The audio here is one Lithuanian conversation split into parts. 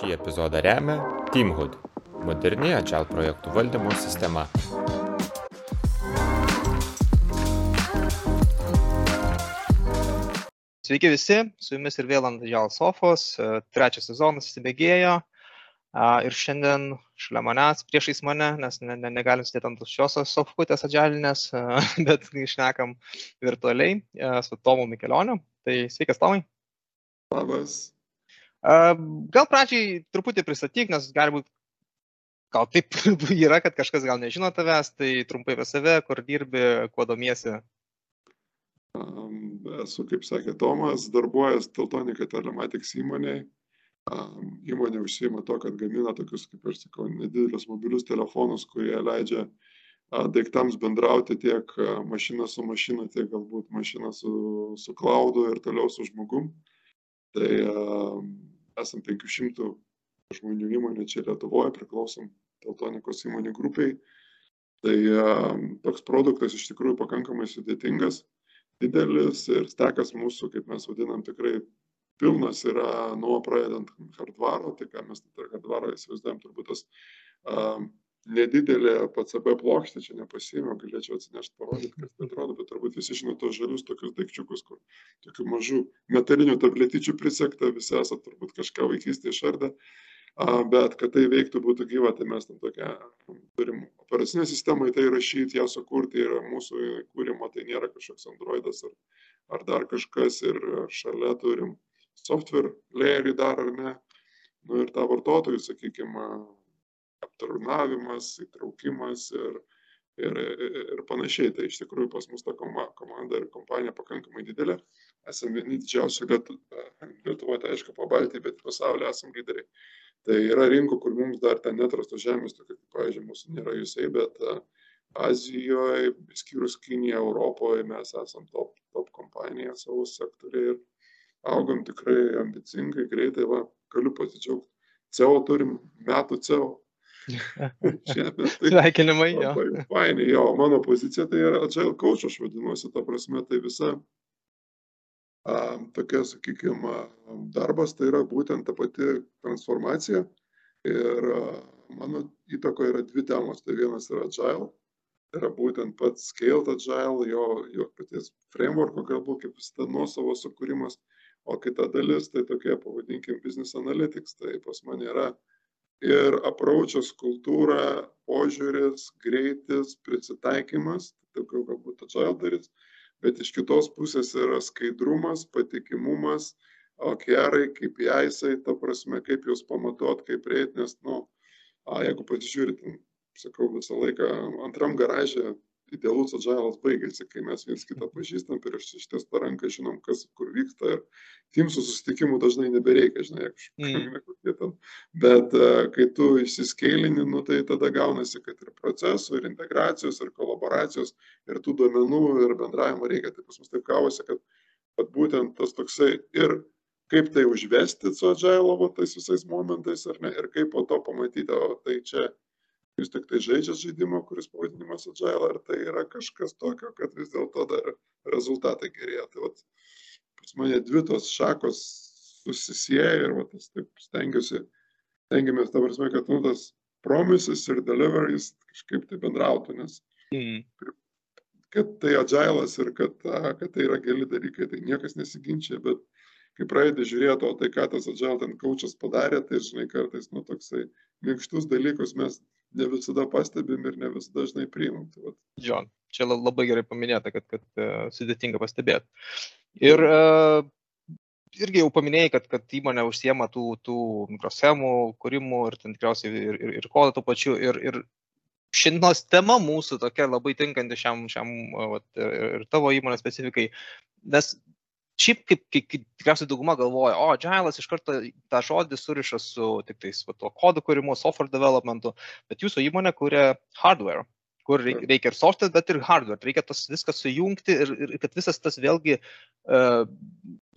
Šį epizodą remia Teamhood - moderni Agile projektų valdymo sistema. Sveiki visi, su jumis ir vėl ant Agile sofos, trečias sezonas įsibėgėjo ir šiandien šalia manęs, priešais mane, nes ne, ne, negalim sėdėti ant šios sofkutės adžalinės, bet išnekam virtualiai su Tomu Mikelioniu. Tai sveikas, Tomai. Labas. Gal pradžiai truputį pristatyk, nes gali būti, gal taip yra, kad kažkas gal nežino tavęs, tai trumpai apie save, kur dirbi, kuo domiesi. Esu, kaip sakė Tomas, darbuojas Teltonika Telematics įmonėje. Įmonė užsima to, kad gamina tokius, kaip aš sakau, nedidelius mobilius telefonus, kurie leidžia daiktams bendrauti tiek mašina su mašina, tiek galbūt mašina su, su klaudu ir toliau su žmogum. Tai esam 500 žmonių įmonė čia Lietuvoje, priklausom Teltonikos įmonių grupiai. Tai toks produktas iš tikrųjų pakankamai sudėtingas, didelis ir stekas mūsų, kaip mes vadinam, tikrai pilnas yra nuo pradedant hardvaro, tai ką mes hardvaro įsivaizduojam, turbūt tas uh, nedidelė PCB plokštė, čia nepasiėmiau, galėčiau atsinešti parodyti, kas tai atrodo, bet turbūt visi žino tos žalius tokius daikčiukus, kur tokių mažų metalinių tabletyčių prisekta, visi esate turbūt kažką vaikystėje išardę, bet kad tai veiktų, būtų gyva, tai mes tam tokią turim operacinę sistemą į tai rašyti, ją sukurti ir mūsų kūrimo tai nėra kažkoks Androidas ar, ar dar kažkas ir šalia turim software layerį dar ar ne, nu ir tą vartotojų, sakykime, aptarnavimas, įtraukimas ir, ir, ir panašiai. Tai iš tikrųjų pas mus ta komanda ir kompanija pakankamai didelė. Esame vieni didžiausių Lietuvoje, tai aišku, pabaltį, bet pasaulyje esame lyderiai. Tai yra rinkų, kur mums dar ten netrastos žemės, tokia kaip, pavyzdžiui, mūsų nėra jūsai, bet Azijoje, skyrus Kiniją, Europoje mes esame top, top kompanija savo sektoriai ir augam tikrai ambicingai, greitai, va, galiu pasidžiaugti. CEO turim metų Šiemet. Tai Sveikinimai, jo. Fainai, jo, mano pozicija tai yra agile coach, aš vadinuosi, ta prasme, tai visa a, tokia, sakykime, darbas tai yra būtent ta pati transformacija. Ir a, mano įtako yra dvi temos. Tai vienas yra agile, tai yra būtent pats scaled agile, jo, jo paties frameworko galbūt kaip visada nuosavo sukūrimas. O kita dalis tai tokia, pavadinkim, business analytics. Tai pas mane yra ir apraučias kultūra, požiūris, greitis, prisitaikymas, daugiau galbūt agile darys, bet iš kitos pusės yra skaidrumas, patikimumas, OKR, kaip įaisai, ta prasme, kaip jūs pamatuot, kaip reit, nes, nu, a, jeigu pasižiūrėt, sakau, visą laiką antram garažė idealus adžailas baigėsi, kai mes viens kitą pažįstam ir ištiestą ranką žinom, kas kur vyksta ir Teamsų susitikimų dažnai nebereikia, žinai, mm. Ten. Bet uh, kai tu išsiskėlini, nu, tai tada gaunasi, kad ir procesų, ir integracijos, ir kolaboracijos, ir tų duomenų, ir bendravimo reikia. Tai pas mus taip gavosi, kad, kad būtent tas toksai ir kaip tai užvesti su adžailovo tais visais momentais, ar ne, ir kaip po to pamatyti, o tai čia jūs tik tai žaidžiat žaidimą, kuris pavadinimas Agile, ar tai yra kažkas tokio, kad vis dėlto dar rezultatai gerėja. Tai vat, pas mane dvi tos šakos susisieja ir vat, aš taip stengiuosi, stengiamės, ta prasme, kad nu, tas promises ir deliveries kažkaip tai bendrautų, nes mm. kad tai Agile'as ir kad, kad tai yra geli dalykai, tai niekas nesiginčia, bet kai pradedi žiūrėti, o tai ką tas Agile ten kaučias padarė, tai žinai, kartais, nu, toksai minkštus dalykus mes ne visada pastebim ir ne visada dažnai priimam. Tai jo, čia labai gerai paminėta, kad, kad uh, sudėtinga pastebėti. Ir uh, irgi jau paminėjai, kad, kad įmonė užsiema tų, tų mikrosemų kūrimų ir ten tikriausiai ir, ir, ir kodą tuo pačiu. Ir, ir šiandienos tema mūsų tokia labai tinkanti šiam, šiam vat, ir, ir tavo įmonės specifikai, nes šiaip kaip, kaip, kaip tikriausiai dauguma galvoja, o Agile'as iš karto tą žodį suriša su tik tais va, to kodų kūrimu, software developmentu, bet jūsų įmonė kuria hardware kur reikia ir software, bet ir hardware. Reikia tas viskas sujungti ir, ir kad visas tas vėlgi uh,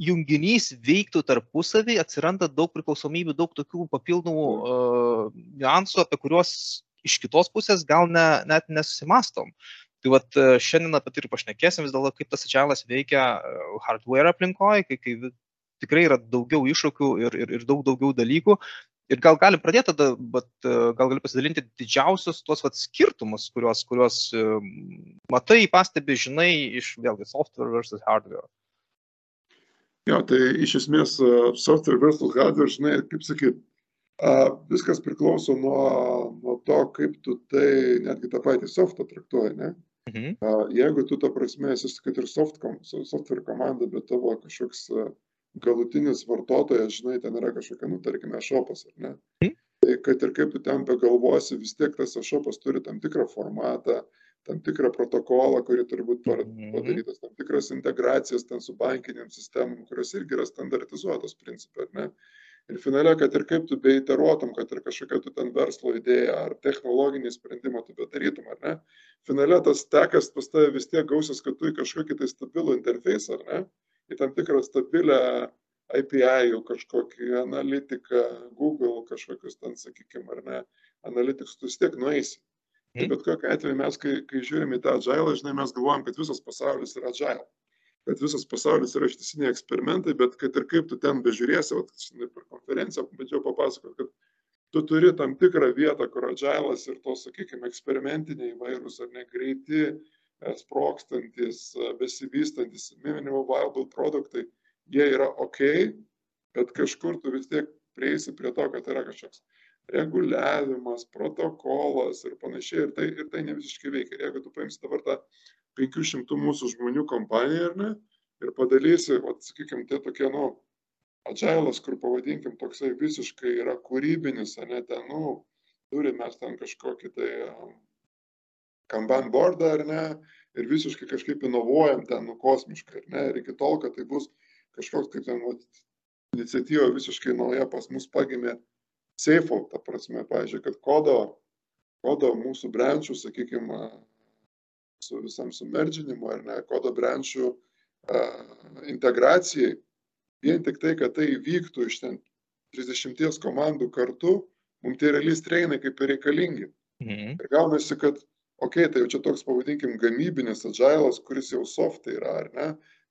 junginys veiktų tarpusavį, atsiranda daug priklausomybių, daug tokių papildomų uh, niuansų, apie kuriuos iš kitos pusės gal ne, net nesusimastom. Tai vat e, šiandien apie tai ir pašnekėsim vis dėlto, kaip tas ačialas veikia hardware aplinkoje, kai, kai tikrai yra daugiau iššūkių ir, ir, ir daug daugiau dalykų. Ir gal gali pradėti tada, bet gal gali pasidalinti didžiausius tuos vat, skirtumus, kuriuos, kuriuos matai, pastebi, žinai iš vėlgi software versus hardware. Jo, tai iš esmės software versus hardware, žinai, kaip sakyt, viskas priklauso nuo, nuo to, kaip tu tai netgi tą patį softą traktuoji, ne? Mhm. Jeigu tu, ta prasme, esi, kad ir soft, software komanda, bet tavo kažkoks galutinis vartotojas, žinai, ten yra kažkokia, nu, tarkime, šopas, ar ne? Mhm. Tai kad ir kaip tu ten begalvosi, vis tiek tas šopas turi tam tikrą formatą, tam tikrą protokolą, kurį turi būti mhm. padarytas, tam tikras integracijas ten su bankiniam sistemom, kurios irgi yra standartizuotos principai, ar ne? Ir finale, kad ir kaip tu beiteruotum, kad ir kažkokia tu ten verslo idėja ar technologinį sprendimą tu bedarytum, ar ne, finale tas tekas pas tave vis tiek gausis, kad tu į kažkokį tai stabilų interfejsą, ar ne, į tam tikrą stabilę API, kažkokį analitiką, Google kažkokius ten, sakykime, ar ne, analitikus, tu vis tiek nueisi. Tai bet kokiu atveju mes, kai, kai žiūrime į tą agilą, žinai, mes galvojam, kad visas pasaulis yra agile. Kad visas pasaulis yra ištisiniai eksperimentai, bet kad ir kaip tu ten bežiūrėsi, vat, žinai, per konferenciją bandžiau papasakoti, kad tu turi tam tikrą vietą, kur agilas ir tos, sakykime, eksperimentiniai įvairūs ar negreiti, e, sprokstantis, besivystantis, minimal viable produktai, jie yra ok, bet kažkur tu vis tiek prieisi prie to, kad yra kažkoks reguliavimas, protokolas ir panašiai. Ir tai, ir tai ne visiškai veikia. Ir jeigu tu paimsi dabar tą 500 mūsų žmonių kompaniją, ar ne, ir padalysi, vat, sakykime, tie tokie, nu, agilas, kur pavadinkim, toksai visiškai yra kūrybinis, ar ne, ten, nu, turime mes ten kažkokį tai kanban bordą, ar ne, ir visiškai kažkaip inovuojam ten, nu, kosmiškai, ar ne, ir iki tol, kad tai bus kažkoks, kaip ten, vat, iniciatyva visiškai nauja pas mus pagimė seifų, ta prasme, pavyzdžiui, kad kodo, kodo mūsų brančių, sakykime, su visam sumerdžinimu ar ne, kodo brančių uh, integracijai, vien tik tai, kad tai vyktų iš ten 30 komandų kartu, mums tie release trainai kaip ir reikalingi. Mhm. Ir gaunasi, kad, okay, tai jau čia toks, pavadinkim, gamybinis agilas, kuris jau soft yra, ar ne,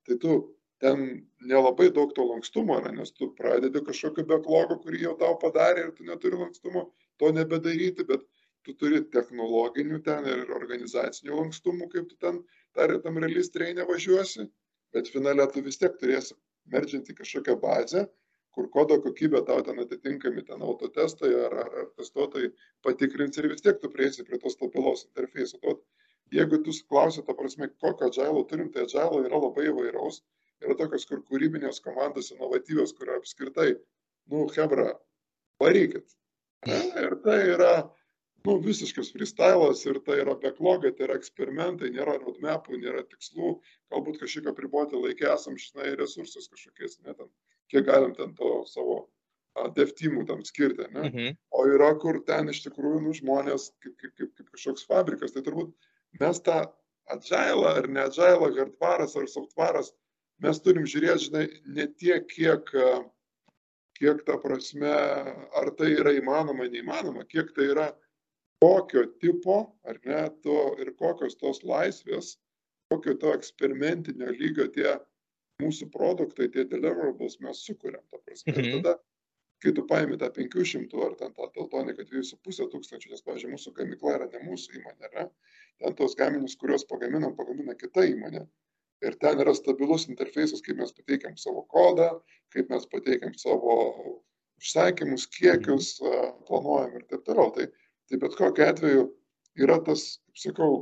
tai tu ten nelabai daug to lankstumo yra, nes tu pradedi kažkokio backlogo, kurį jau tau padarė ir tu neturi lankstumo to nebedaryti, bet tu turi technologinių ten ir organizacinių lankstumų, kaip tu ten dar tam release trainė važiuosi, bet finale tu vis tiek turėsi merdžinti kažkokią bazę, kur kodo kokybė tau ten atitinkami ten autotestai ar, ar, ar testuotojai patikrins ir vis tiek tu prieisi prie tos stabilos interfejso. Jeigu tu klausi, ta prasme, kokio agilo turim, tai agilo yra labai įvairaus yra tokios, kur kūrybinės komandos inovatyvios, kur apskritai, nu, Hebra, varykit. Ir tai yra, nu, visiškas freestylas ir tai yra backlogai, tai yra eksperimentai, nėra roadmapų, nėra tikslų, galbūt kažkiek apriboti laikę esam, žinai, resursus kažkokiais, net ten, kiek galim ten to savo deftimų tam skirti, ne? Mhm. O yra, kur ten iš tikrųjų, nu, žmonės kaip, kaip, kaip, kaip kažkoks fabrikas, tai turbūt mes tą agilą ar ne agilą, hardvaras ar softvaras mes turim žiūrėti, žinai, ne tiek, kiek, kiek ta prasme, ar tai yra įmanoma, neįmanoma, kiek tai yra kokio tipo, ar ne, to ir kokios tos laisvės, kokio to eksperimentinio lygio tie mūsų produktai, tie deliverables mes sukūrėm. Ta prasme. Mhm. Ir tada, kai tu paimi tą 500 ar ten tą teltoniką 2,5 tūkstančių, nes, pavyzdžiui, mūsų gamykla yra ne mūsų įmonė, ne? ten tos gaminius, kuriuos pagaminam, pagamina kita įmonė ir ten yra stabilus interfejsas, kaip mes pateikiam savo kodą, kaip mes pateikiam savo užsakymus, kiekius, planuojam ir taip toliau. Tai, tai bet kokiu atveju yra tas, kaip sakau,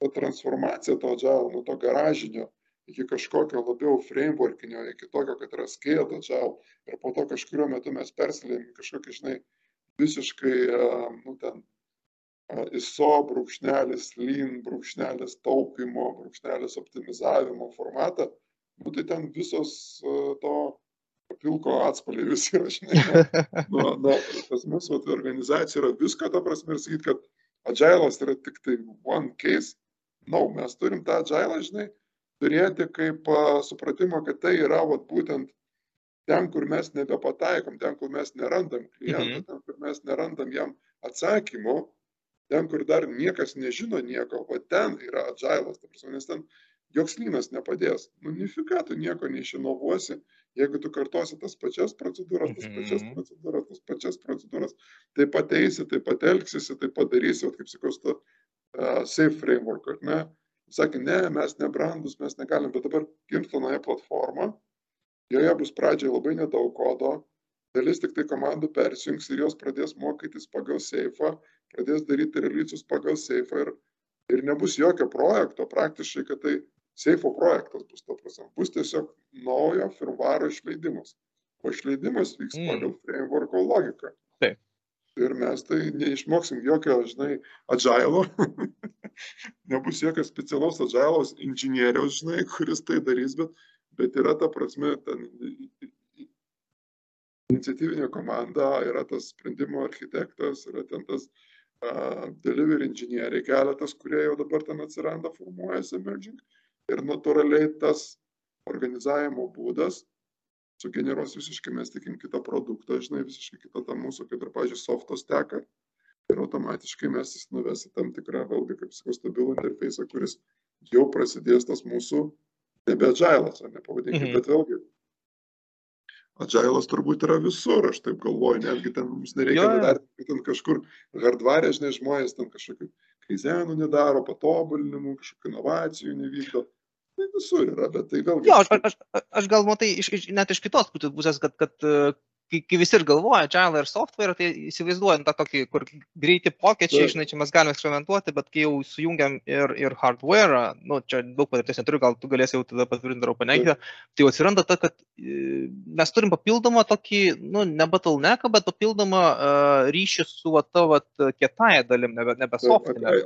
ta transformacija to agile, nuo to garažinio iki kažkokio labiau frameworkinio, iki tokio, kad yra scaled agile ir po to kažkurio metu mes persilėjom kažkokį, žinai, visiškai, nu, ten ISO brūkšnelis, lean brūkšnelis taupimo, brūkšnelis optimizavimo formatą, nu, tai ten visos to pilko atspaliai visi yra, žinai. Nu, na, pas mus vat, organizacija yra visko, ta prasme, ir sakyti, kad agilas yra tik tai one case. Na, no, mes turim tą agilą, žinai, turėti kaip supratimą, kad tai yra vat, būtent ten, kur mes nebepataikom, ten, kur mes nerandam klientą, mhm. ten, kur mes nerandam jam atsakymų, ten, kur dar niekas nežino nieko, o ten yra agilas, ta prasme, nes ten joks lynas nepadės. Nu, nifika, tu nieko neišinovuosi, jeigu tu kartosi tas pačias procedūras, tas pačias Mhm. procedūras, tas pačias procedūras, taip pat eisi, taip pat elgsiesi, taip pat darysi, vat kaip sakau, su uh, safe framework, ar ne? Sakė, ne, mes nebrandus, mes negalim, bet dabar gimsta nauja platforma, joje bus pradžiai labai nedaug kodo, dalis tik tai komandų persijungs ir jos pradės mokytis pagal seifą, pradės daryti relysus pagal seifą ir, ir nebus jokio projekto, praktiškai, kad tai seifo projektas bus, to prasme, bus tiesiog naujo firmvaro išleidimas. O išleidimas vyks Mm. pagal frameworko logiką. Taip. Ir mes tai neišmoksim jokio, žinai, agilo, nebus jokio specialaus agilos inžinieriaus, žinai, kuris tai darys, bet, bet yra ta prasme, ten iniciatyvinė komanda, yra tas sprendimo architektas, yra ten tas uh, delivery inžinieriai keletas, kurie jau dabar ten atsiranda, formuojasi emerging. Ir natūraliai tas organizavimo būdas sugeneruos visiškai, mes tikim kitą produktą, žinai, visiškai kitą tą mūsų, kaip ir, pažiūrėjau, softos teką. Ir automatiškai mes jis nuves į tam tikrą, vėlgi, kaip sakau, stabilų interfejsą, kuris jau prasidės tas mūsų nebe agilas, ar ne pavadinkime, Mhm. bet vėlgi Agilas turbūt yra visur, aš taip galvoju, netgi ten mums nereikia nuvertinti, kad ten kažkur hardware, žinai, žmonės ten kažkokių kaizenų nedaro, patobulinimų, kažkokių inovacijų nevykdo. Tai visur yra, bet tai vėlgi. Jo, aš, aš, aš, gal matai iš, iš, net iš kitos pusės- kad, kad kai, kai visi ir galvoja agile ir software, tai įsivaizduojam tą tokį, kur greiti pokyčiai, žinai, čia mes galime eksperimentuoti, bet kai jau sujungiam ir, ir hardware, nu, čia daug patirties neturiu, gal tu galėsi jau tada patvirtinti ar paneigti, tai jau atsiranda ta, kad e, mes turim papildomą tokį, nu, ne bottlenecką, bet papildomą uh, ryšį su va, ta, va, kietąją dalim, nebe, nebe software.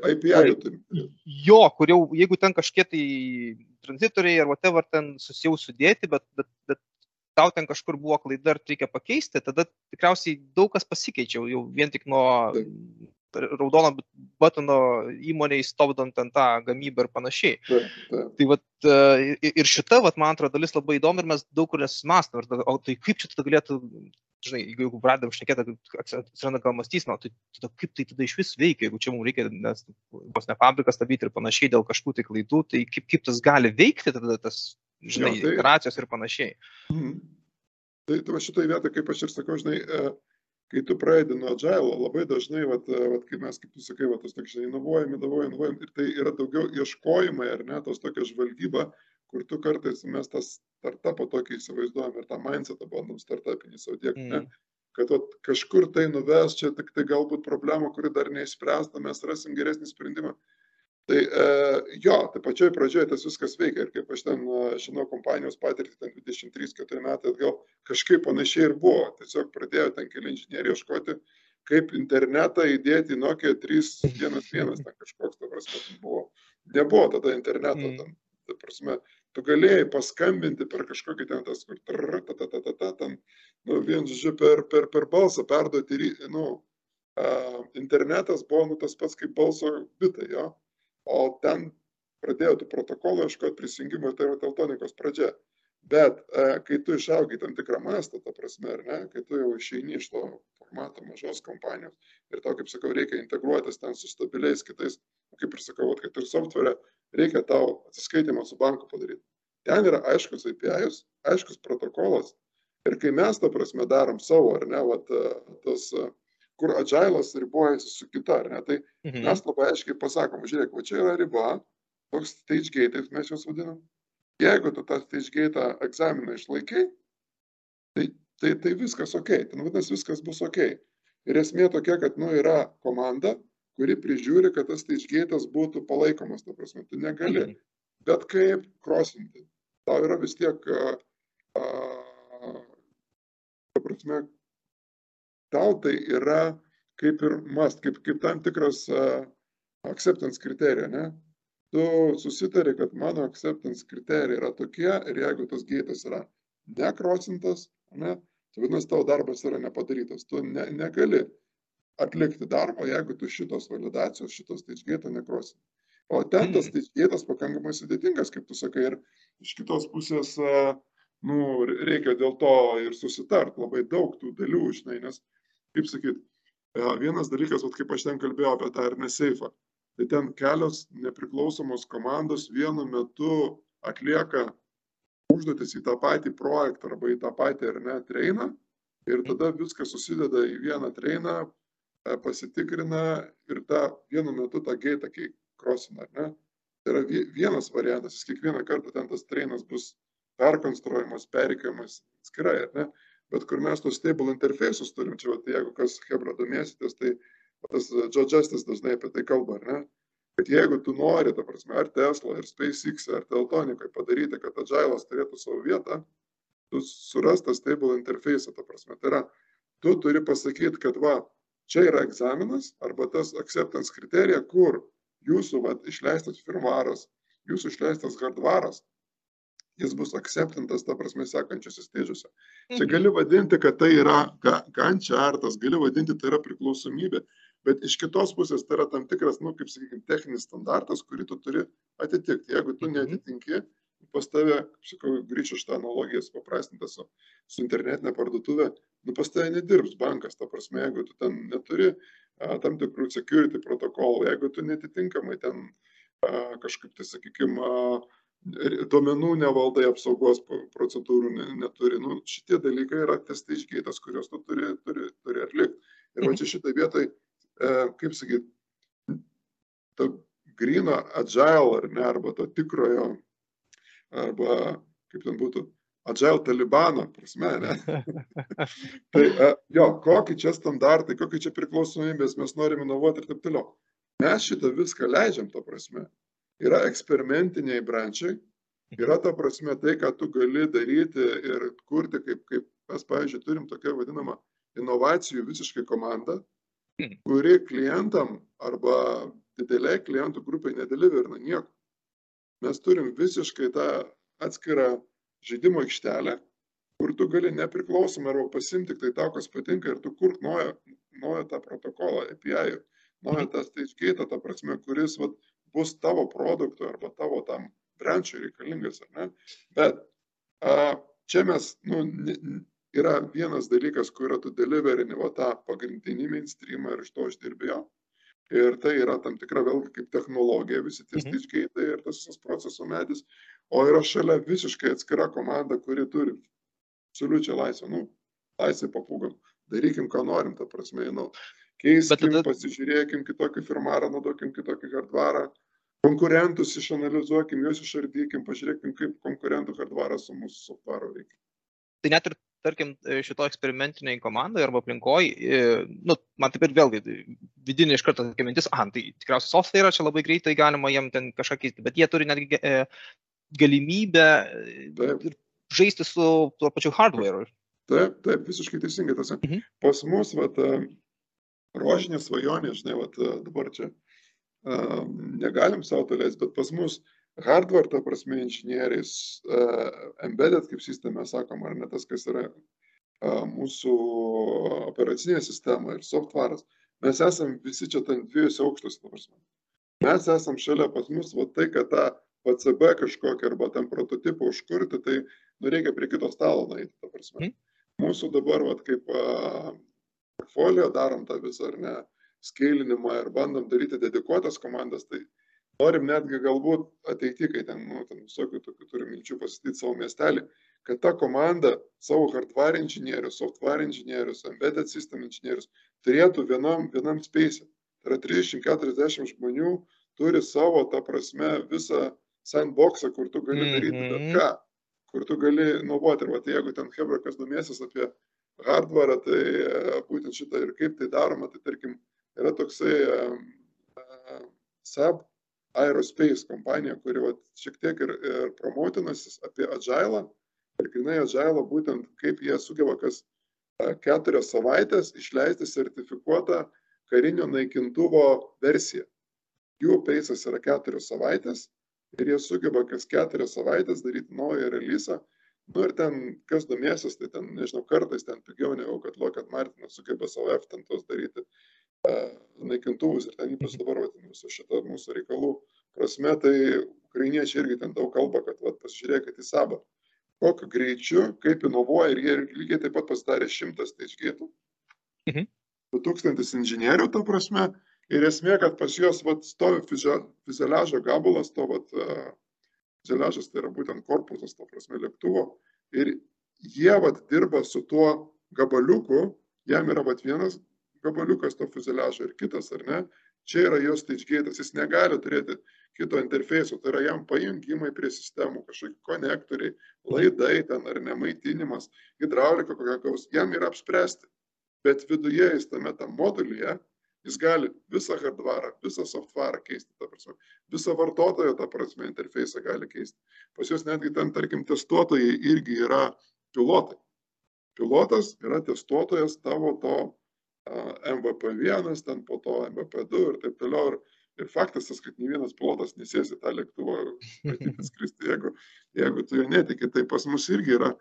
Turim. Jo, kur jau, jeigu ten kažkiek tai tranzitoriai ar whatever ten susijau sudėti, bet, bet, bet tau ten kažkur buvo klaida ir reikia pakeisti, tada tikriausiai daug kas pasikeičia, jau- vien tik nuo raudono batono įmoniai stovdant ant tą gamybą ir panašiai. Taip, taip. Tai vat, e, ir- šita, vat, man atrodo, dalis labai įdomi ir mes daug kur tada, O tai kaip čia tada galėtų, žinai, jeigu, jeigu pradedam šnekėti, atsiranda gal mąstysena, tai tada kaip tai tada iš vis veikia, jeigu čia mums reikia, nes vos ne fabriką statyti ir panašiai dėl kažkokių tai klaidų, tai kaip, kaip tas gali veikti tada tas, žinai, Jo, tai- iteracijos ir panašiai. Mhm. Tai, tai va šitoje vietoje, kaip aš ir sakau, žinai, e, kai tu pradedi nuo agilo, labai dažnai, vat, e, vat, kai mes, kaip tu sakai, vat, tos, žinai, inovuojam, inovuojam, inovuojam, ir tai yra daugiau ieškojimai, ar ne, tos tokia žvalgyba, kur tu kartais mes tą startupą tokį įsivaizduojam ir tą mindsetą bandom startupinį savo dėkti, ne, Mm. kad vat, kažkur tai nuves, čia tik tai galbūt problema, kuri dar neišspręsta, mes rasim geresnį sprendimą. Tai e, jo, tai pačioj pradžioje tas viskas veikia ir kaip aš ten e, žinau kompanijos patirtį, ten 23-4 metai atgal kažkaip panašiai ir buvo. Tiesiog pradėjo ten keli inžinieriai ieškoti, kaip internetą įdėti į Nokia 311, ten kažkoks, ta prasme, ten buvo. Nebuvo tada interneto, Mm. ten, ta prasme, tu galėjai paskambinti per kažkokį ten tas, kur, trrr, ta, ta, ta, ta, ta, ten, nu, vien, žodžiu, per, per, per balsą perduoti, nu, a, internetas buvo, nu, tas pats kaip balso bitai, jo. O ten pradėjo tų protokolų ieškoti prisijungimo ir tai yra teltonikos pradžia. Bet e, kai tu išaugai tam tikrą mastą, ta prasme, ar ne, kai tu jau išeini iš to formato mažos kompanijos ir tau, kaip sakau, reikia integruotis ten su stabiliais kitais, kaip ir sakau, kad ir software, reikia tau atsiskaitimą su banku padaryti. Ten yra aiškus API, aiškus protokolas. Ir kai mes, ta prasme, darom savo, ar ne, vat, e, tas, e, kur agilas ribojasi su kita, ar ne, tai Mhm. mes labai aiškiai pasakom, žiūrėk, va čia yra riba, toks stage gate, mes juos vadinam. Jeigu tu tą stage gate egzaminą išlaikai, tai, tai, tai viskas ok, ten vadinasi viskas bus ok. Ir esmė tokia, kad nu, yra komanda, kuri prižiūri, kad tas stage gate būtų palaikomas, ta prasme, tu negali Mhm. bet kaip krosinti. Tau yra vis tiek, a, a, ta prasme, tau tai yra kaip ir must, kaip, kaip tam tikras a, acceptance kriterija, ne? Tu susitari, kad mano acceptance kriterijai yra tokie ir jeigu tas gėtas yra nekrosintas, ne, tai vadinasi, tavo darbas yra nepadarytas. Tu ne, negali atlikti darbo, jeigu tu šitos validacijos, šitos teičgėto nekrosinti. O ten tas Mhm. teičgėtas pakankamai sudėtingas, kaip tu sakai, ir iš kitos pusės, a, nu, reikia dėl to ir susitart labai daug tų dalių, žinai, nes, kaip sakyt, a, vienas dalykas, vat, kaip aš ten kalbėjau apie tą ir neseifą. tai ten kelios nepriklausomos komandos vienu metu atlieka užduotis į tą patį projektą arba į tą patį ar ne treiną ir tada viskas susideda į vieną treiną, e, pasitikrina ir tą vienu metu tą gaitą krosina, ar ne? Tai yra vienas variantas, kiekvieną kartą ten tas treinas bus perkonstruojamas, perikėjamas skirai, ar ne? Bet kur mes tos stable interfejsus turim, čia, tai jeigu kas Hebra domėsitės, tai tas Joe Justice dažnai apie tai kalba, ar ne? kad jeigu tu nori, ta prasme, ar Tesla, ar SpaceX, ar Teltonikai padaryti, kad Agile'as turėtų savo vietą, tu surastas stable interface, ta prasme. Tai yra, tu turi pasakyti, kad va, čia yra egzaminas arba tas acceptance kriterija, kur jūsų va, išleistas firmaras, jūsų išleistas hardvaras, jis bus acceptintas, ta prasme, sekančiose stėdžiuose. Čia mhm. gali vadinti, kad tai yra gančiartas, gali vadinti, tai yra priklausomybė, bet iš kitos pusės tai yra tam tikras, nu, kaip sakykime, techninis standartas, kurį tu turi atitikti. Jeigu tu mhm. neatitinki, pas tave, kaip sakau, grįžčiau šitą analogiją supaprastintą su, su internetinė parduotuvė, nu pas tave nedirbs bankas, ta prasme, jeigu tu ten neturi a, tam tikrų security protokolų, jeigu tu netitinkamai ten a, kažkaip, tai sakykime, duomenų nevaldai apsaugos procedūrų neturi. Nu, šitie dalykai yra testai išgėtas, kuriuos tu turi, turi, turi atlikti. Ir va mhm. čia šitą vietoj E, kaip sakyt, to grino agile ar ne, arba to tikrojo, arba kaip ten būtų, agile talibano prasme, ne. tai e, jo, kokie čia standartai, kokie čia priklausomybės, mes norime inovuoti ir taip toliau. Mes šitą viską leidžiam, to prasme. Yra eksperimentiniai brančiai, yra ta prasme tai, ką tu gali daryti ir kurti, kaip, kaip mes, pavyzdžiui, turim tokią vadinamą inovacijų visiškai komandą, Hmm. kuri klientam arba dideliai klientų grupiai nedeliverina nieko. Mes turim visiškai tą atskirą žaidimo aikštelę, kur tu gali nepriklausomai arba pasimti tik tai tau, kas patinka ir tu kurk naują, naują tą protokolą, API, naują tą stage gate, ta prasme, kuris vat, bus tavo produktui arba tavo tam brančiui reikalingas, ar ne? Bet a, čia mes, nu, yra vienas dalykas, kur tu deliverini va tą pagrindinį mainstreamą ir iš to uždirbėjo. Ir tai yra tam tikra vėlgi kaip technologija, visi tie mhm. stičkeitai ir tas visas proceso medis. O yra šalia visiškai atskira komanda, kuri turi absoliučią laisvę. Nu, laisvę papūgam. Darykim, ką norim, ta prasme, nu, keiskim, tada... pasižiūrėkim kitokį firmarą, naudokim kitokį hardvarą, konkurentus išanalizuokim, juos išardykim, pažiūrėkim, kaip konkurentų hardvaras su mūsų softwaro veikia. Tai net ir tarkim, e, šito eksperimentiniai komandai arba aplinkoj, e, nu, man taip ir vėlgi vidinė iš karto tokia mintis, ah, tai tikriausiai software čia labai greitai galima jiem ten kažką keisti, bet jie turi netgi e, galimybę ir žaisti su tuo pačiu hardware. Taip, taip, visiškai teisingai tas. Mhm. Pas mus, vat, rožinė svajonė, žinai, vat, dabar čia um, negalim savo to leisti, bet pas mus hardware, ta prasme, inžinieriais, uh, embedded, kaip sistema sakom, ar ne tas, kas yra uh, mūsų operacinė sistema ir softwaras, mes esam visi čia ten dviejose aukštuose, ta prasme. Mes esam šalia pas mus, va tai, kad tą PCB kažkokį arba ten prototipą užkurti, tai nu, reikia prie kito stalo nueiti, ta prasme. Mm. Mūsų dabar, va kaip uh, portfolio darom tą visą, ar ne, skailinimą ir bandom daryti dedikuotas komandas, tai norim netgi galbūt ateity, kai ten, nu, ten visokių tokių turim minčių pasistatyti savo miestelį, kad ta komanda savo hardware inžinierius, software inžinierius, embedded system inžinierius turėtų vienam, vienam space. Tai yra 340 žmonių turi savo, ta prasme, visą sandboxą, kur tu gali daryti mm -hmm. bet mhm. ką, kur tu gali inovuoti. Ir va, tai jeigu ten Hebra kas domėsis apie hardware, tai e, būtent šitą ir kaip tai daroma, tai tarkim, yra toksai um, uh, SAP Aerospace kompanija, kuri vat, šiek tiek ir, ir promotinasi apie Agile ir grinai Agile būtent kaip jie sugeba kas keturias savaitės išleisti sertifikuotą karinio naikintuvo versiją. Jų peisas yra keturios savaitės ir jie sugeba kas keturias savaitės daryti naują releasą. Nu ir ten, kas domėsis, tai ten, nežinau, kartais ten pigiau negu kad Lockheed Martinas sugeba savo F ten tos daryti naikintuvus ir ten ypač dabar viso šito mūsų reikalų prasme, tai ukrainiečiai irgi ten daug kalba, kad vat, pasižiūrėkit į sabą, kokiu greičiu, kaip inovuoja ir jie lygiai taip pat pasidarė šimtas teišgėtų. Mhm. 2000 inžinierių, ta prasme, Ir esmė, kad pas juos vat, stovi fizeliažo gabalas, to vat, fizeliažas tai yra būtent korpusas, to prasme, lėktuvo. Ir jie vat, dirba su tuo gabaliuku, jam yra vat, vienas gabaliukas to fuzeliažo ir kitas, ar ne? Čia yra jos stage gate'as, jis negali turėti kito interfeiso, tai yra jam pajungimai prie sistemų, kažkokie konektoriai, laidai ten ar nemaitinimas, hidraulika kokia gaus, jam yra apspręsti. Bet viduje jis tame tam modulyje, jis gali visą hardvarą, visą softvarą keisti, ta prasme, visą vartotojo, ta prasme, interfeisą gali keisti. Pas juos netgi ten, tarkim, testuotojai irgi yra pilotai. Pilotas yra testuotojas tavo to MVP1, ten po to MVP2 ir taip toliau. Ir, ir faktas tas, kad nei vienas pilotas nesės į tą lėktuvą skristi, jeigu, jeigu tu jo netiki. Tai pas mus irgi yra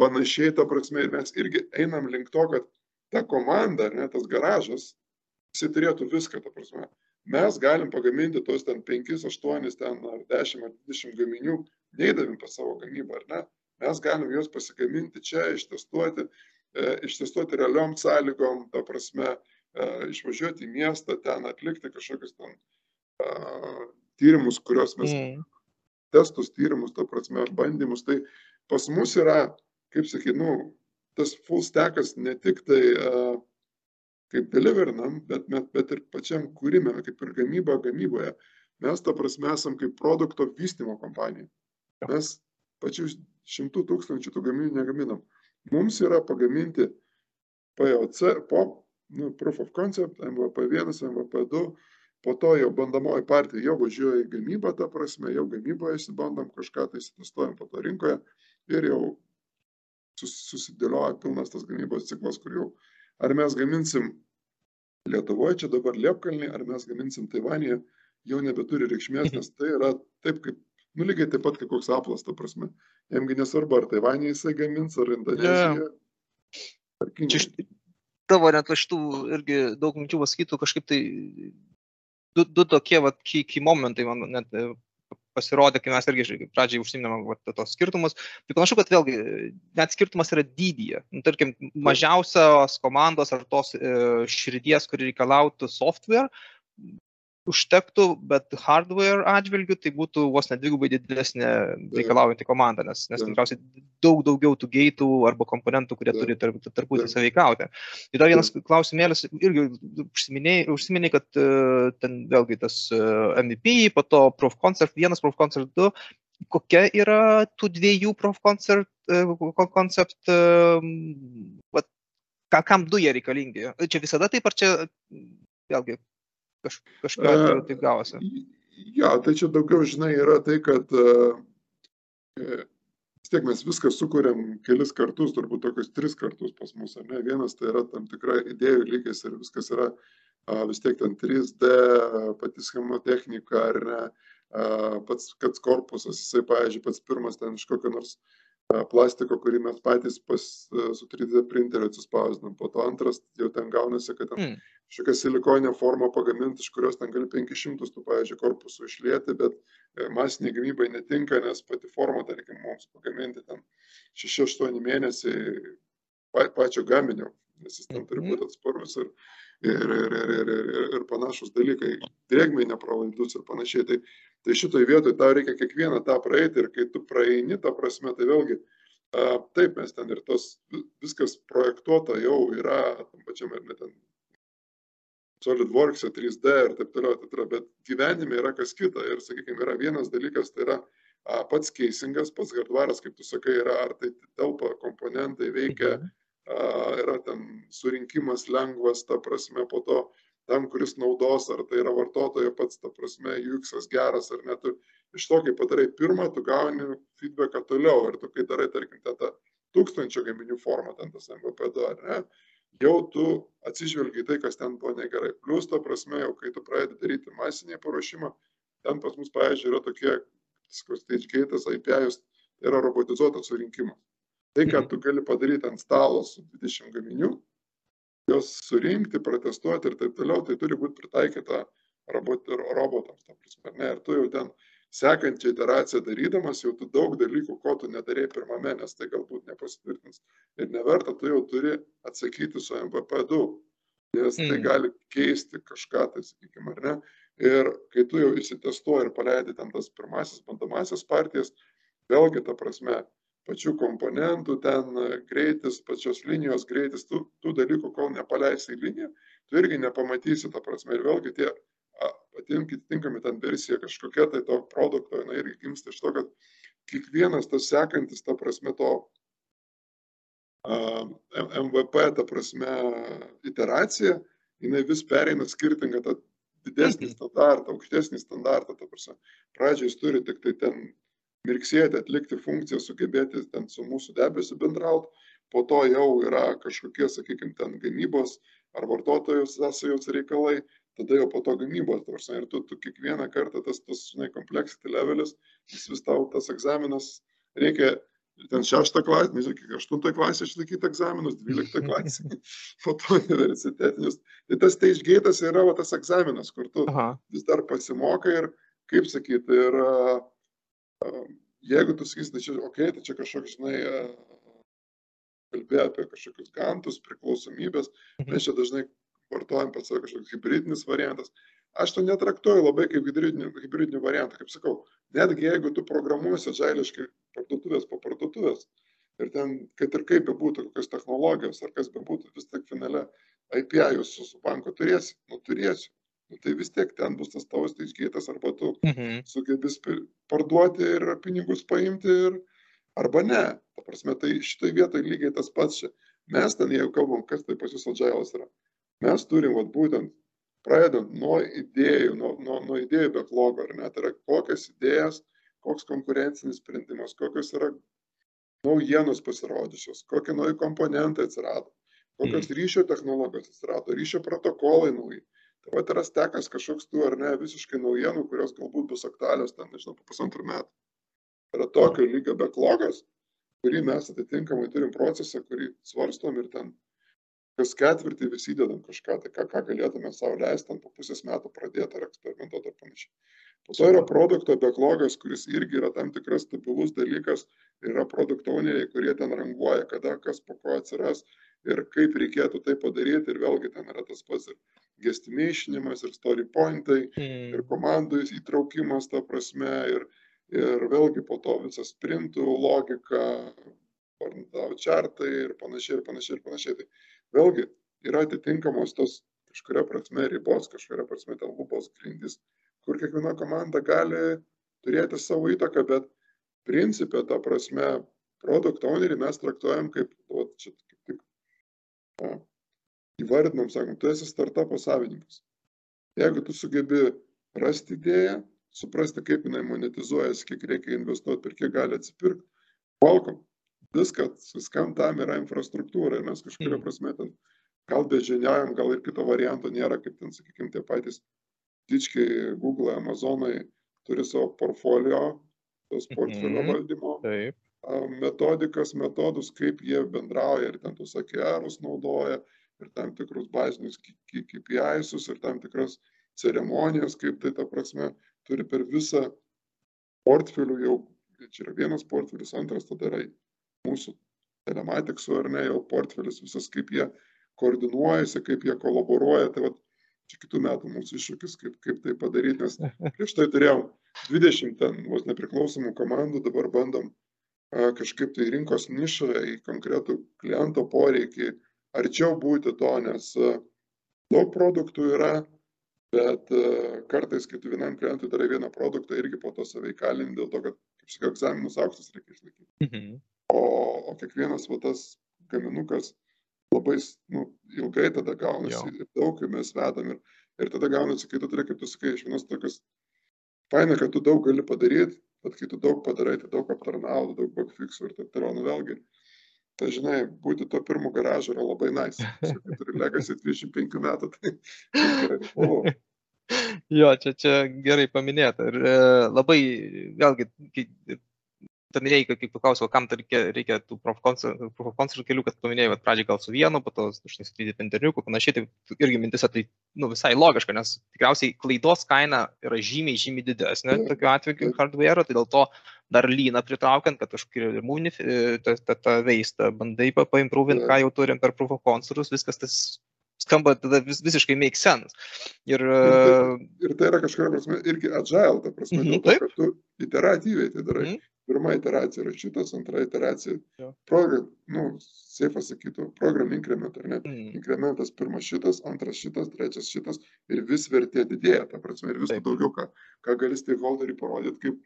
panašiai, ta prasme, ir mes irgi einam link to, kad ta komanda, ne, tas garažas, jisai turėtų viską, ta prasme. Mes galim pagaminti tos ten 5, 8, ten ar 10 ar 20 gaminių, neįdavim pas savo gamybą, ar ne? Mes galim juos pasigaminti čia, ištestuoti, E, ištestuoti realiom sąlygom, ta prasme, e, išvažiuoti į miestą, ten atlikti kažkokius ten uh, tyrimus, kuriuos mes, mm. testus, tyrimus, ta prasme, bandymus. Tai pas mus yra, kaip sakyti, nu, tas full stackas ne tik tai uh, kaip deliverinam, bet, bet, bet ir pačiam kūrime, kaip ir gamyba gamyboje. Mes, ta prasme, esam kaip produkto vystimo kompanija. Mes pačių šimtų tūkstančių tų gaminių negaminam. Mums yra pagaminti POC, po, nu, Proof of Concept, MVP1, MVP2, po to jau bandomoji partija jau važiuoja į gamybą, ta prasme, jau gamyboje įsibandom kažką, tai testuojam po to rinkoje ir jau susidėlioja pilnas tas gamybos ciklas, kur jau ar mes gaminsim Lietuvoje, čia dabar Liepkalnį, ar mes gaminsim Taivanėje, jau nebeturi reikšmės, nes tai yra taip, kaip Nu, lygiai taip pat kaip koks aplas, ta prasme. Jamgi nesvarbu, ar Taivanė jisai gamins, ar Kinija. Čia tavo net iš tų irgi daug minčių pasakytų, kažkaip tai du, du tokie, va, key, key momentai man net pasirodė, kai mes irgi pradžiai užsiminėme tos skirtumus. Tai panašu, kad vėlgi net skirtumas yra dydyje. Nu, tarkim, mažiausios komandos ar tos e, širdies, kuri reikalautų software, užtektų, bet hardware atžvilgiu tai būtų vos net dvigubai didesnė reikalaujanti komanda, nes, nes tikriausiai daug daugiau tų geitų arba komponentų, kurie turi tarp, tarpusį sąveikauti. Ir dar vienas klausimėlis, irgi užsiminiai, kad uh, ten vėlgi tas uh, MVP, po to Proof Concept 1, Proof Concept 2, kokia yra tų dviejų Proof Concept, uh, concept uh, vat, kam du jie reikalingi? Čia visada taip, ar čia vėlgi Kaž, kažką uh, taip gavosi. Ja, tai čia daugiau, žinai, yra tai, kad uh, vis tiek mes viską sukūrėm kelis kartus, turbūt tokius tris kartus pas mus, ne? Vienas tai yra tam tikra idėjų lygis ir viskas yra uh, vis tiek ten 3D, pati schema technika, ar ne, uh, pats, kad korpusas, jisai, pavyzdžiui, pats pirmas ten iš kokio nors plastiko, kurį mes patys pas, su 3D printeriu atsispausdinam. Po to antras jau ten gaunasi, kad ten mm. kažkokia silikonė forma pagaminta, iš kurios ten gali 500 tų, pavyzdžiui, korpusų išlėti, bet e, masiniai gamybai netinka, nes pati forma, tarkim, mums pagaminti ten 6-8 mėnesiai pačio gaminio, nes jis ten turi mhm. būti atsparus ir, ir, ir, ir, ir, ir, ir panašus dalykai, drėgmai nepralaidus ir panašiai. Tai Tai šitoj vietoj tau reikia kiekvieną tą praeiti ir kai tu praeini, ta prasme, tai vėlgi, a, taip mes ten ir tos viskas projektuota jau yra tam pačiam ir net ten SolidWorks, 3D ir taip toliau, taip toliau, bet gyvenime yra kas kita ir, sakykime, yra vienas dalykas, tai yra a, pats keisingas, pats hardvaras, kaip tu sakai, yra, ar tai telpa komponentai, veikia, mhm. Yra ten surinkimas lengvas, ta prasme, po to tam, kuris naudos, ar tai yra vartotojo pats, ta prasme, UX geras ar ne. Tu iš to, kai padarai pirmą, tu gauni feedbacką toliau. Ir tu, kai darai, tarkim, tą, tą tūkstančio gaminių formą, ten tas MVP2 ar ne, jau tu atsižvelgi tai, kas ten buvo negerai. Plus, ta prasme, jau kai tu pradedi daryti masinį paruošimą, ten pas mus, pavyzdžiui, yra tokie stage gate'as, IPI'us, tai yra robotizuotas surinkimas. Tai, ką mhm. tu gali padaryti ant stalo su 20 gaminių, juos surinkti, protestuoti ir taip toliau, tai turi būti pritaikyta robot, robotams. Prasme, ne, ir tu jau ten sekančią iteraciją darydamas, jau tu daug dalykų, ko tu nedarėjai pirmame, nes tai galbūt nepasitvirtins ir neverta, tu jau turi atsakyti su MVP2. nes tai Mm. gali keisti kažką, tai sakykime, ar ne. Ir kai tu jau įsitestuoji ir paleidi ten tas pirmasis bandomasias partijas, vėlgi ta prasme, pačių komponentų, ten e, greitis, pačios linijos greitis, tų, tų dalykų, kol nepaleisi į liniją, tu irgi nepamatysi, ta prasme, ir vėlgi tie atinkami ten versija kažkokia, tai to produkto, jinai irgi gimsta iš to, kad kiekvienas tas sekantis, ta prasme, to M- MVP, ta prasme, iteracija, jinai vis pereina skirtingą tą didesnį Mhm. standartą, aukštesnį standartą, ta prasme. Pradžiai jis turi tik tai ten mirksėti, atlikti funkciją, sugebėti ten su mūsų debesiu bendrauti, po to jau yra kažkokie, sakykime, ten gamybos ar vartotojų sąsajos reikalai, tada jau po to gamybos, ta prasme, ir tu, tu kiekvieną kartą tas, tas, žinai, complexity levelis, jis vis tau tas egzaminas reikia ten šeštą klasę, nežinau, kiek aštuntą klasę išlaikyti egzaminus, dvyliktą klasę, po to universitetinius. Tai tas gate'as yra va, tas egzaminas, kur tu Aha. vis dar pasimokai ir, kaip sakyti, ir jeigu tu sakysi, tai čia, okei, okay, tai čia kažkoks, žinai, kalbėjo apie kažkokius gantus, priklausomybės, Mhm. mes čia dažnai vartojam pats savo kažkoks hybridinis variantas. Aš to netraktuoju labai kaip hybridinį, hybridinį variantą, kaip sakau, netgi jeigu tu programuosi žailiškai parduotuvės po parduotuvės ir ten, kad ir kaip bebūtų, kokios technologijos ar kas bebūtų, vis tiek finale IPA jūs su, su banko turėsi, nu turėsiu. Nu, tai vis tiek ten bus tas tavo staičgėtas arba tu Mhm. sugebės parduoti ir pinigus paimti ir arba ne. Ta prasme, tai šitoje vietoje lygiai tas pats čia. Mes ten, jeigu kalbam, kas tai pas jūs agailas yra, mes turim vat, būtent pradedant nuo idėjų, nuo, nuo, nuo idėjų backlogo, ar ne, tai yra kokias idėjas, koks konkurencinis sprendimas, kokios yra naujienos pasirodžiusios, kokie nauji komponentai atsirado, kokios mm. ryšio technologijos atsirado, ryšio protokolai nauji. Tai va yra stekas kažkoks tų ar ne visiškai naujienų, kurios galbūt bus aktualios ten, nežinau, po pusantrų metų. Yra tokio lygio backlogas, kurį mes atitinkamai turim procesą, kurį svarstom ir ten kas ketvirtį vis įdedam kažką, tai ką, ką galėtume savo leisti, ten po pusės metų pradėti ar eksperimentuoti ar panašiai. Po to yra produkto backlogas, kuris irgi yra tam tikras stabilus dalykas, yra produkto owneriai, kurie ten ranguoja, kada kas po ko atsiras ir kaip reikėtų tai padaryti ir vėlgi ten yra tas pats ir gestimationimas, ir story pointai, ir Mm. komandų įtraukimas, ta prasme, ir, ir vėlgi po to visas sprintų logika, varnatavo čartai ir panašiai, ir panašiai, ir panašiai. Tai vėlgi yra atitinkamos tos kažkuria prasme ribos, kažkuria prasme ten lubos grindys, kur kiekviena komanda gali turėti savo įtaką, bet principė, ta prasme, produkt ownerį mes traktuojam kaip, o, čia kaip tik a, įvardinam, sakom, tu esi startupo savininkas. Jeigu tu sugebi rasti idėją, suprasti, kaip jinai monetizuojasi, kiek reikia investuoti, per kiek gali atsipirkti, welcome. Viskas, viskam tam yra infrastruktūra ir mes kažkuria Mm. prasme ten gal bežiniaujam, gal ir kito varianto nėra, kaip ten, sakykime, tie patys dičkiai, Google, Amazonai turi savo portfolio, tos portfelio Mhm. valdymo Taip. metodikas, metodus, kaip jie bendrauja ir ten tus AKRus naudoja ir tam tikrus bazinius KPI'sus ir tam tikras ceremonijas, kaip tai ta prasme turi per visą portfelių jau, čia yra vienas portfelis, antras tada yra mūsų telematiksų ar ne, jau portfelis visas, kaip jie koordinuojasi, kaip jie kolaboruoja, tai vat, čia kitų metų mūsų iššūkis, kaip, kaip tai padaryti, nes prieš tai turėjom 20 ten vos nepriklausomų komandų, dabar bandom a, kažkaip tai rinkos nišą į konkretų kliento poreikį, arčiau būti to, nes a, daug produktų yra, bet a, kartais, kai tu vienam klientui darai vieną produktą, irgi po to save įkalini dėl to, kad, kaip sakiau, egzaminus aukštus reikia išlaikyti. Mhm. O, o kiekvienas va tas gaminukas labai nu, ilgai tada gaunasi Jo. ir daug mes vedam ir, ir tada gaunasi, kai tu turi, kaip tu sakai, iš vienos tokios, faina, kad tu daug gali padaryti, bet kai tu daug padarai, tai daug aptarnauji, daug bugfixų ir taip toliau, nu vėlgi. Tai žinai, būti to pirmo garažo yra labai nice. Kai turi legacy 25 metų, tai reikalų. Jo, čia, čia gerai paminėta. Ir e, labai, vėlgi, kai reikia, kaip paklausiau, kam reikia, reikia tų profkoncert kelių, kad paminėjai, kad pradžiai gal su vienu, po to išsiskrydyti interviu, panašiai, tai irgi mintis, tai nu, visai logiška, nes tikriausiai klaidos kaina yra žymiai, žymiai didesnė Taip, tokiu atveju hardware, tai dėl to dar lyną pritraukiant, kad kažkokį remūnį, tą, tą, tą veistą bandai pa- paimprūvint, Taip. ką jau turim per proof of concertus, viskas tas skamba tada vis, visiškai make sense. Ir, Ir tai, ir tai yra kažkuria prasme irgi agile, ta prasme, Mhm, dėl to, taip. kad tu iteratyviai tai darai. Mhm. Pirma iteracija yra šitas, antra iteracija. Program, nu, seifas sakytų, program increment, ar ne? mm, Inkrementas pirmas šitas, antras šitas, trečias šitas ir vis vertė didėja, ta prasme, ir vis Taip. daugiau, ką, ką gali stakeholderiai parodyti, kaip,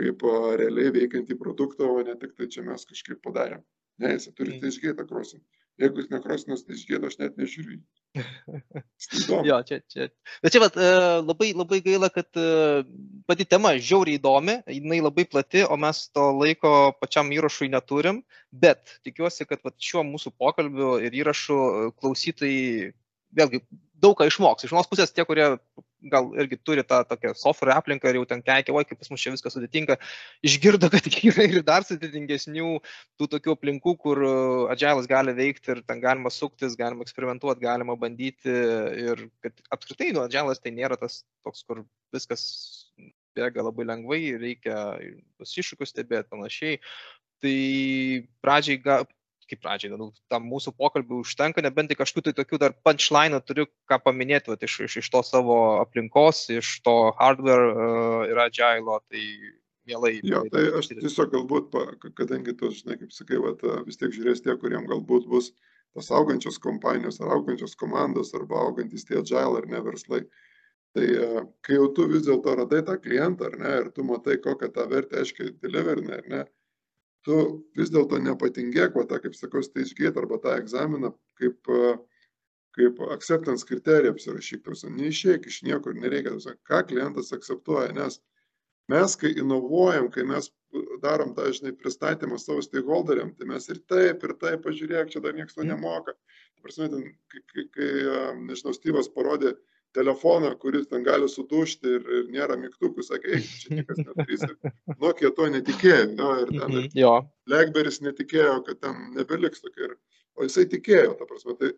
kaip realiai veikiantį produktą, o ne tik tai čia mes kažkaip padarėm. Ne, jis turi Mm. stage gate krosint. Jeigu jis nekrosinas stage gate, aš net nežiūriu. Jo, čia, čia. Bet čia vat, e, labai, labai gaila, kad e, pati tema žiauriai įdomi, jinai labai plati, o mes to laiko pačiam įrašui neturim, bet tikiuosi, kad vat, šiuo mūsų pokalbiu ir įrašu e, klausytojai vėlgi daug ką išmoks. Iš vienos pusės tie, kurie gal irgi turi tą tokią software aplinką ir jau ten keikia, oi, kaip pas mus čia viskas sudėtinga, išgirdo, kad yra ir dar sudėtingesnių tų tokių aplinkų, kur uh, agilas gali veikti ir ten galima suktis, galima eksperimentuoti, galima bandyti ir kad apskritai nu, agilas tai nėra tas toks, kur viskas bėga labai lengvai, reikia tos iššūkius stebėti panašiai. Tai pradžiai, kaip pradžiai, nu, tam mūsų pokalbių užtenka, nebent tik kažkokių tai tokių dar punchline turiu ką paminėti vat, iš, iš, iš to savo aplinkos, iš to hardware uh, ir agilo, tai mielai. Jo, tai aš tiesiog galbūt, kadangi tu, žinai, kaip sakai, vat, a, vis tiek žiūrės tie, kuriem galbūt bus tos augančios kompanijos ar augančios komandos arba augantis tie agile ar ne verslai. Tai a, kai jau tu vis dėlto radai tą klientą ar ne ir tu matai, kokią tą vertę aiškiai deliverini ar ne, tu vis dėlto nepatingėk, va tą, kaip sakau, stage gate arba tą egzaminą kaip, a, kaip acceptance kriterijų apsirašyk, tausia, neišėk iš niekur, nereikia, tausia, ką klientas akceptuoja, nes mes, kai inovuojam, kai mes darom tą, žinai, pristatymą savo stakeholderiam, tai mes ir taip, ir taip, pažiūrėk, čia dar niekas to Mhm. nemoka. Prasme, ten, kai, kai, kai, a, nežinau, Styvas parodė telefoną, kuris ten gali sudušti ir, ir nėra mygtukų, sakė, eik, čia niekas nedarys. Nokia to netikėjo, jo, ir ten Mhm, Jo, Blackberry's netikėjo, kad ten nebeliks tokia. Ir, o jisai tikėjo, ta prasme, tai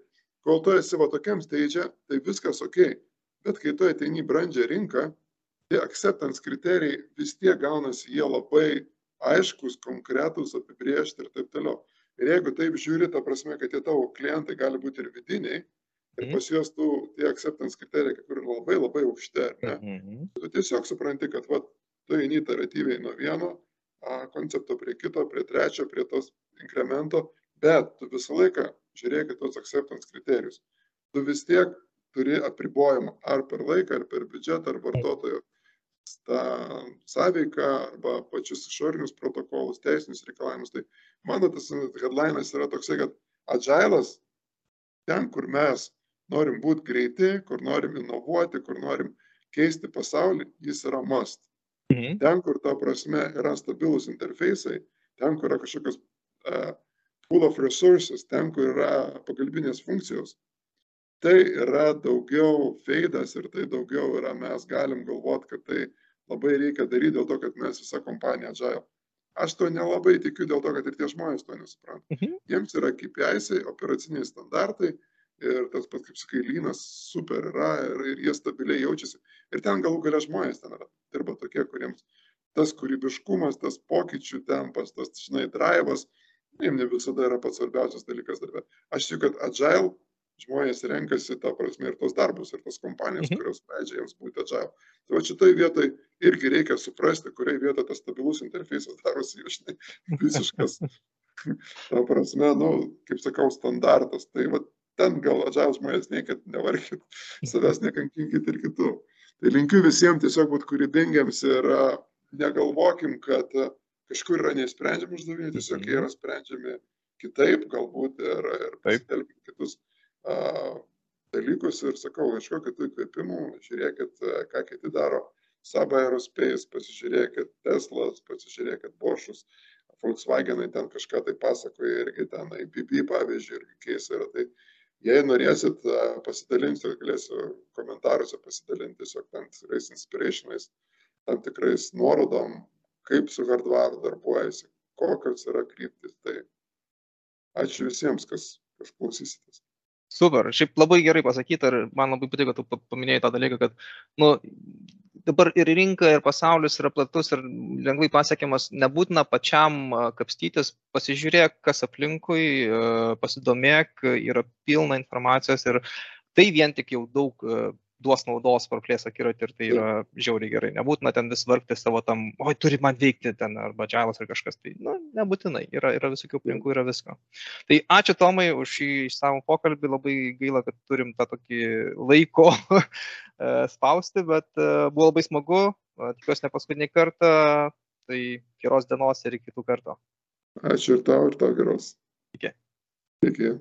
kol tu esi va tokiam stage, tai viskas ok. Bet kai tu ateini į brandžią rinką, tie acceptance kriterijai vis tiek gaunasi jie labai aiškus, konkretūs, apibriežti ir taip toliau. Ir jeigu taip žiūri, ta prasme, kad tie tavo klientai gali būti ir vidiniai, ir pas juos tų tie acceptance kriterijai, kai kur labai labai aukšti? Mhm. tu tiesiog supranti, kad vat, tu eini iteratyviai nuo vieno a, koncepto prie kito, prie trečio, prie tos inkremento, bet tu visą laiką žiūrėk į tos acceptance kriterijus. Tu vis tiek turi apribojimą ar per laiką, ar per biudžetą, ar vartotojo tą sąveiką, arba pačius išorinius protokolus, teisinius reikalavimus. Tai mano tas headlinas yra toksai, kad agilas ten, kur mes norim būti greiti, kur norim inovuoti, kur norim keisti pasaulį, jis yra must. Mhm. Ten, kur ta prasme yra stabilus interfejsai, ten, kur yra kažkokios uh, pool of resources, ten, kur yra pagalbinės funkcijos, tai yra daugiau feidas ir tai daugiau yra, mes galim galvoti, kad tai labai reikia daryti dėl to, kad mes visa kompanija agile. Aš to nelabai tikiu dėl to, kad ir tie žmonės to nesupranta. Mhm. Jiems yra KPIs, operaciniai standartai ir tas pats, kaip sakai, lynas super yra ir, ir jie stabiliai jaučiasi. Ir ten galų galia žmonės ten yra, dirba tokie, kuriems tas kūrybiškumas, tas pokyčių tempas, tas, žinai, drivas, jiems ne visada yra pats svarbiausias dalykas darbė. Aš tikiu, kad agile žmonės renkasi tą prasme ir tos darbus, ir tos kompanijos, Mhm. kurios leidžia jiems būti agile. Tai va šitoj vietoj irgi reikia suprasti, kurioje vietoje tas stabilus interfejsas darosi, žinai, visiškas, ta prasme, nu, kaip sakau, standartas. Tai va ten gal agile žmonės niekad nevarkit, savęs nekankinkit ir kitų. Tai linkiu visiems tiesiog būti kūrybingiams ir negalvokim, kad kažkur yra neįsprendžiami uždaviniai, tiesiog jie yra sprendžiami kitaip, galbūt ir, ir pasitelkiant kitus a, dalykus ir sakau, ieškokit įkvėpimų, žiūrėkit, ką kiti daro. Saba Aerospace, pasižiūrėkit Teslas, pasižiūrėkit Boschus, Volkswagenai ten kažką tai pasakoja irgi ten IPP pavyzdžiui, irgi keisai yra. Tai jei norėsit, pasidalinsiu, galėsiu komentaruose pasidalinti tiesiog tam tikrais inspirationais, tam tikrais nuorodom, kaip su hardware darbuojasi, kokios yra kryptis. Tai ačiū visiems, kas, kas klausysitės. Super, šiaip labai gerai pasakyta ir man labai patiko, kad tu pa- paminėjai tą dalyką, kad nu, dabar ir rinka, ir pasaulis yra platus ir lengvai pasiekiamas, nebūtina pačiam kapstytis, pasižiūrėk, kas aplinkui, pasidomėk, yra pilna informacijos ir tai vien tik jau daug duos naudos praplės akiratį ir tai yra žiauriai gerai. Nebūtina ten vis vargti savo tam, oi, turi man veikti ten, arba džialas ar kažkas. Tai, nu, nebūtinai. Yra, yra visokių aplinkų, yra visko. Tai ačiū Tomai už šį išsamų pokalbį. Labai gaila, kad turim tą tokį laiko e, spausti, bet e, buvo labai smagu. E, tikiuosi ne paskutinį kartą. Tai geros dienos ir iki kitų kartų. Ačiū ir tau, ir tau geros. Iki. Iki.